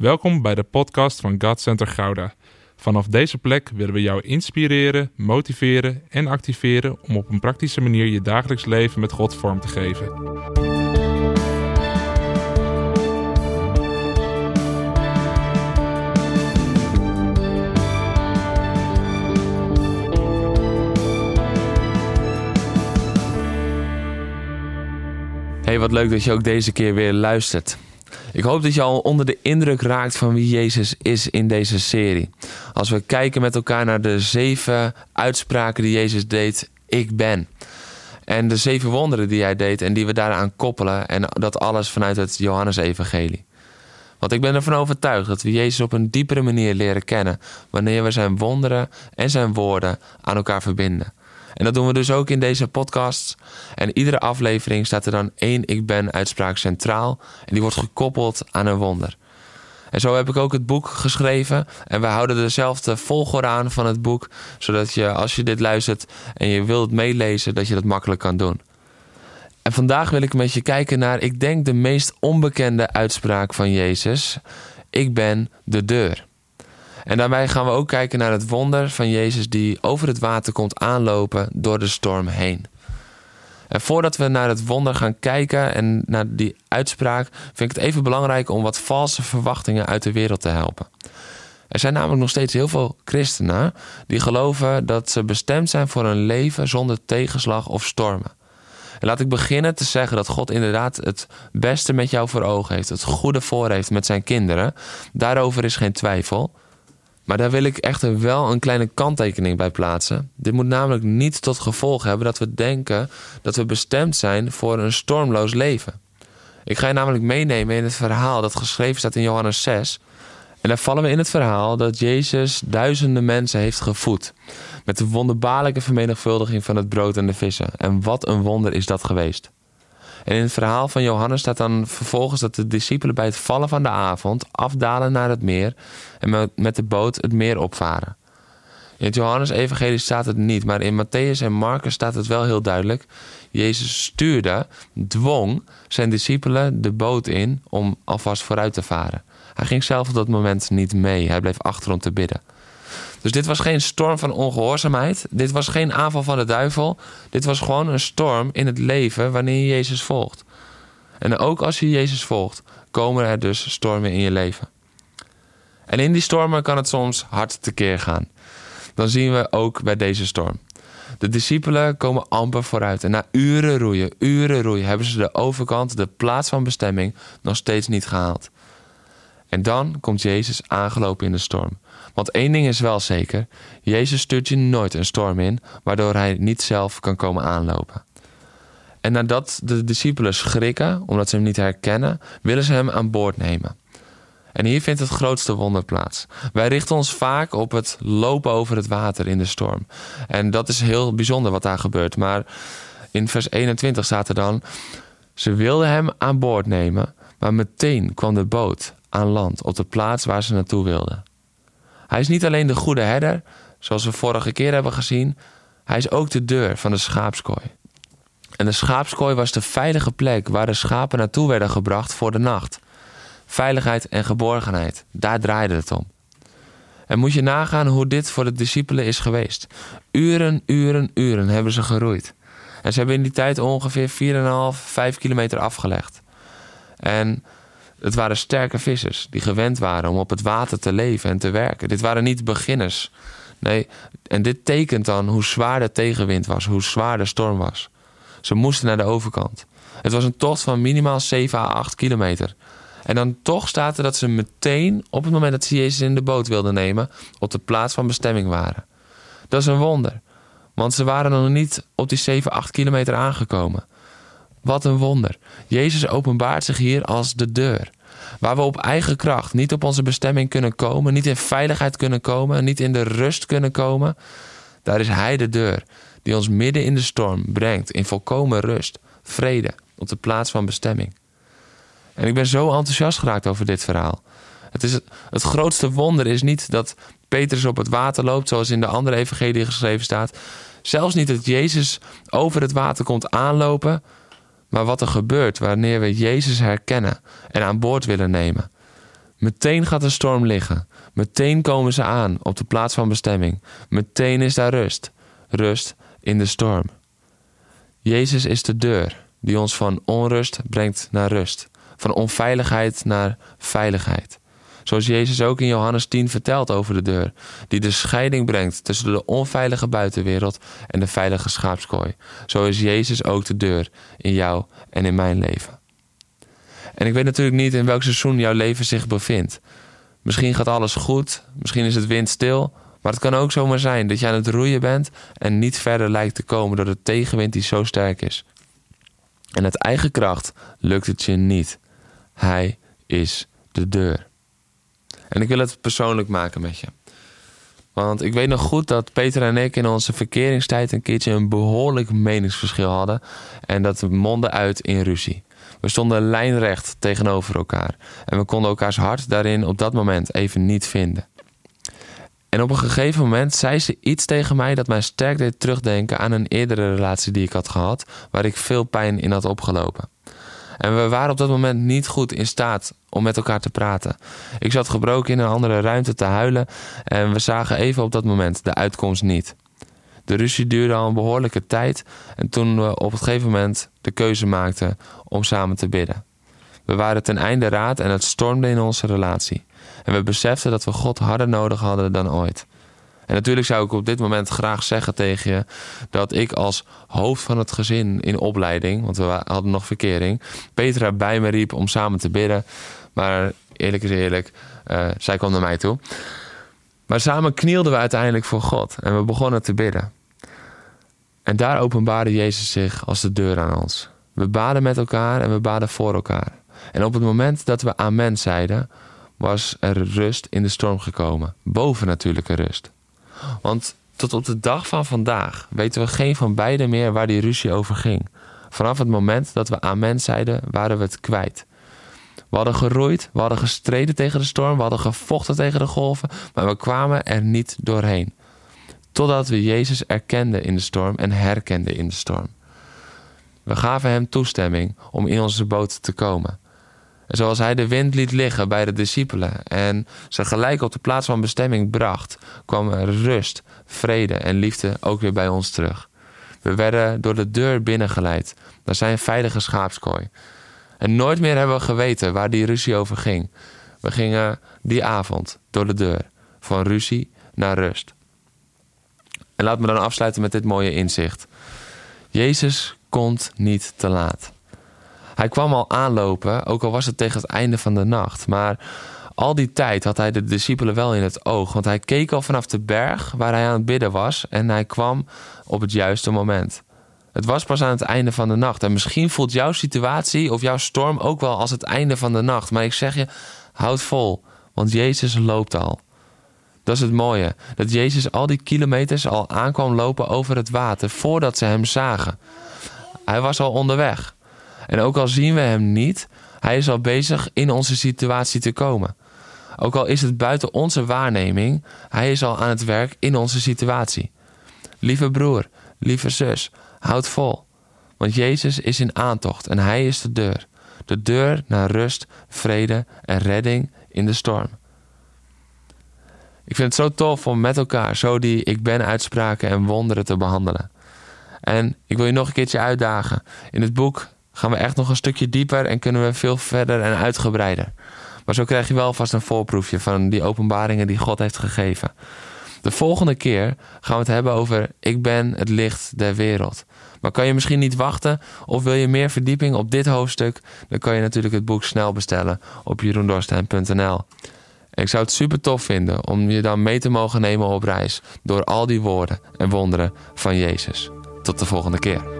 Welkom bij de podcast van God Center Gouda. Vanaf deze plek willen we jou inspireren, motiveren en activeren om op een praktische manier je dagelijks leven met God vorm te geven. Hey, wat leuk dat je ook deze keer weer luistert. Ik hoop dat je al onder de indruk raakt van wie Jezus is in deze serie. Als we kijken met elkaar naar de zeven uitspraken die Jezus deed, ik ben. En de zeven wonderen die hij deed en die we daaraan koppelen. En dat alles vanuit het Johannesevangelie. Want ik ben ervan overtuigd dat we Jezus op een diepere manier leren kennen wanneer we zijn wonderen en zijn woorden aan elkaar verbinden. En dat doen we dus ook in deze podcast. En iedere aflevering staat er dan één Ik Ben uitspraak centraal. En die wordt gekoppeld aan een wonder. En zo heb ik ook het boek geschreven. En we houden dezelfde volgorde aan van het boek. Zodat je, als je dit luistert en je wilt meelezen, dat je dat makkelijk kan doen. En vandaag wil ik met je kijken naar, ik denk, de meest onbekende uitspraak van Jezus. Ik ben de deur. En daarbij gaan we ook kijken naar het wonder van Jezus die over het water komt aanlopen door de storm heen. En voordat we naar het wonder gaan kijken en naar die uitspraak, vind ik het even belangrijk om wat valse verwachtingen uit de wereld te helpen. Er zijn namelijk nog steeds heel veel christenen die geloven dat ze bestemd zijn voor een leven zonder tegenslag of stormen. En laat ik beginnen te zeggen dat God inderdaad het beste met jou voor ogen heeft, het goede voor heeft met zijn kinderen. Daarover is geen twijfel. Maar daar wil ik echter wel een kleine kanttekening bij plaatsen. Dit moet namelijk niet tot gevolg hebben dat we denken dat we bestemd zijn voor een stormloos leven. Ik ga je namelijk meenemen in het verhaal dat geschreven staat in Johannes 6. En daar vallen we in het verhaal dat Jezus duizenden mensen heeft gevoed. Met de wonderbaarlijke vermenigvuldiging van het brood en de vissen. En wat een wonder is dat geweest. En in het verhaal van Johannes staat dan vervolgens dat de discipelen bij het vallen van de avond afdalen naar het meer en met de boot het meer opvaren. In het Johannes-evangelie staat het niet, maar in Matthäus en Marcus staat het wel heel duidelijk. Jezus stuurde, dwong zijn discipelen de boot in om alvast vooruit te varen. Hij ging zelf op dat moment niet mee, hij bleef achter om te bidden. Dus dit was geen storm van ongehoorzaamheid. Dit was geen aanval van de duivel. Dit was gewoon een storm in het leven wanneer je Jezus volgt. En ook als je Jezus volgt, komen er dus stormen in je leven. En in die stormen kan het soms hard tekeer gaan. Dan zien we ook bij deze storm. De discipelen komen amper vooruit. En na uren roeien, uren roeien, hebben ze de overkant, de plaats van bestemming, nog steeds niet gehaald. En dan komt Jezus aangelopen in de storm. Want één ding is wel zeker: Jezus stuurt je nooit een storm in, waardoor hij niet zelf kan komen aanlopen. En nadat de discipelen schrikken, omdat ze hem niet herkennen, willen ze hem aan boord nemen. En hier vindt het grootste wonder plaats. Wij richten ons vaak op het lopen over het water in de storm. En dat is heel bijzonder wat daar gebeurt. Maar in vers 21 staat er dan: Ze wilden hem aan boord nemen, maar meteen kwam de boot aan land op de plaats waar ze naartoe wilden. Hij is niet alleen de goede herder, zoals we vorige keer hebben gezien, hij is ook de deur van de schaapskooi. En de schaapskooi was de veilige plek waar de schapen naartoe werden gebracht voor de nacht. Veiligheid en geborgenheid, daar draaide het om. En moet je nagaan hoe dit voor de discipelen is geweest. Uren, uren, uren hebben ze geroeid. En ze hebben in die tijd ongeveer 4,5, 5 kilometer afgelegd. En het waren sterke vissers die gewend waren om op het water te leven en te werken. Dit waren niet beginners. Nee, en dit tekent dan hoe zwaar de tegenwind was, hoe zwaar de storm was. Ze moesten naar de overkant. Het was een tocht van minimaal 7 à 8 kilometer. En dan toch staat er dat ze meteen, op het moment dat ze Jezus in de boot wilden nemen, op de plaats van bestemming waren. Dat is een wonder, want ze waren nog niet op die 7, 8 kilometer aangekomen. Wat een wonder. Jezus openbaart zich hier als de deur. Waar we op eigen kracht niet op onze bestemming kunnen komen, niet in veiligheid kunnen komen, niet in de rust kunnen komen. Daar is Hij de deur die ons midden in de storm brengt in volkomen rust, vrede, op de plaats van bestemming. En ik ben zo enthousiast geraakt over dit verhaal. Het, is het, grootste wonder is niet dat Petrus op het water loopt, zoals in de andere evangelie geschreven staat. Zelfs niet dat Jezus over het water komt aanlopen, maar wat er gebeurt wanneer we Jezus herkennen en aan boord willen nemen. Meteen gaat de storm liggen. Meteen komen ze aan op de plaats van bestemming. Meteen is daar rust. Rust in de storm. Jezus is de deur die ons van onrust brengt naar rust. Van onveiligheid naar veiligheid. Zoals Jezus ook in Johannes 10 vertelt over de deur, die de scheiding brengt tussen de onveilige buitenwereld en de veilige schaapskooi. Zo is Jezus ook de deur in jou en in mijn leven. En ik weet natuurlijk niet in welk seizoen jouw leven zich bevindt. Misschien gaat alles goed, misschien is het windstil, maar het kan ook zomaar zijn dat je aan het roeien bent en niet verder lijkt te komen door de tegenwind die zo sterk is. En uit eigen kracht lukt het je niet. Hij is de deur. En ik wil het persoonlijk maken met je. Want ik weet nog goed dat Peter en ik in onze verkeringstijd een keertje een behoorlijk meningsverschil hadden. En dat mondde uit in ruzie. We stonden lijnrecht tegenover elkaar. En we konden elkaars hart daarin op dat moment even niet vinden. En op een gegeven moment zei ze iets tegen mij dat mij sterk deed terugdenken aan een eerdere relatie die ik had gehad, waar ik veel pijn in had opgelopen. En we waren op dat moment niet goed in staat om met elkaar te praten. Ik zat gebroken in een andere ruimte te huilen en we zagen even op dat moment de uitkomst niet. De ruzie duurde al een behoorlijke tijd en toen we op een gegeven moment de keuze maakten om samen te bidden. We waren ten einde raad en het stormde in onze relatie. En we beseften dat we God harder nodig hadden dan ooit. En natuurlijk zou ik op dit moment graag zeggen tegen je dat ik als hoofd van het gezin in opleiding, want we hadden nog verkering, Petra bij me riep om samen te bidden. Maar eerlijk is eerlijk, uh, zij kwam naar mij toe. Maar samen knielden we uiteindelijk voor God en we begonnen te bidden. En daar openbaarde Jezus zich als de deur aan ons. We baden met elkaar en we baden voor elkaar. En op het moment dat we amen zeiden, was er rust in de storm gekomen. Bovennatuurlijke rust. Want tot op de dag van vandaag weten we geen van beiden meer waar die ruzie over ging. Vanaf het moment dat we amen zeiden, waren we het kwijt. We hadden geroeid, we hadden gestreden tegen de storm, we hadden gevochten tegen de golven, maar we kwamen er niet doorheen. Totdat we Jezus erkenden in de storm en herkenden in de storm. We gaven hem toestemming om in onze boot te komen. Zoals hij de wind liet liggen bij de discipelen en ze gelijk op de plaats van bestemming bracht, kwam er rust, vrede en liefde ook weer bij ons terug. We werden door de deur binnengeleid naar zijn veilige schaapskooi. En nooit meer hebben we geweten waar die ruzie over ging. We gingen die avond door de deur, van ruzie naar rust. En laat me dan afsluiten met dit mooie inzicht. Jezus komt niet te laat. Hij kwam al aanlopen, ook al was het tegen het einde van de nacht. Maar al die tijd had hij de discipelen wel in het oog. Want hij keek al vanaf de berg waar hij aan het bidden was. En hij kwam op het juiste moment. Het was pas aan het einde van de nacht. En misschien voelt jouw situatie of jouw storm ook wel als het einde van de nacht. Maar ik zeg je, houd vol, want Jezus loopt al. Dat is het mooie, dat Jezus al die kilometers al aankwam lopen over het water voordat ze hem zagen. Hij was al onderweg. En ook al zien we hem niet, hij is al bezig in onze situatie te komen. Ook al is het buiten onze waarneming, hij is al aan het werk in onze situatie. Lieve broer, lieve zus, houd vol. Want Jezus is in aantocht en hij is de deur. De deur naar rust, vrede en redding in de storm. Ik vind het zo tof om met elkaar zo die ik ben uitspraken en wonderen te behandelen. En ik wil je nog een keertje uitdagen. In het boek gaan we echt nog een stukje dieper en kunnen we veel verder en uitgebreider. Maar zo krijg je wel vast een voorproefje van die openbaringen die God heeft gegeven. De volgende keer gaan we het hebben over ik ben het licht der wereld. Maar kan je misschien niet wachten of wil je meer verdieping op dit hoofdstuk? Dan kan je natuurlijk het boek snel bestellen op jeroendorstein.nl. ik zou het super tof vinden om je dan mee te mogen nemen op reis door al die woorden en wonderen van Jezus. Tot de volgende keer.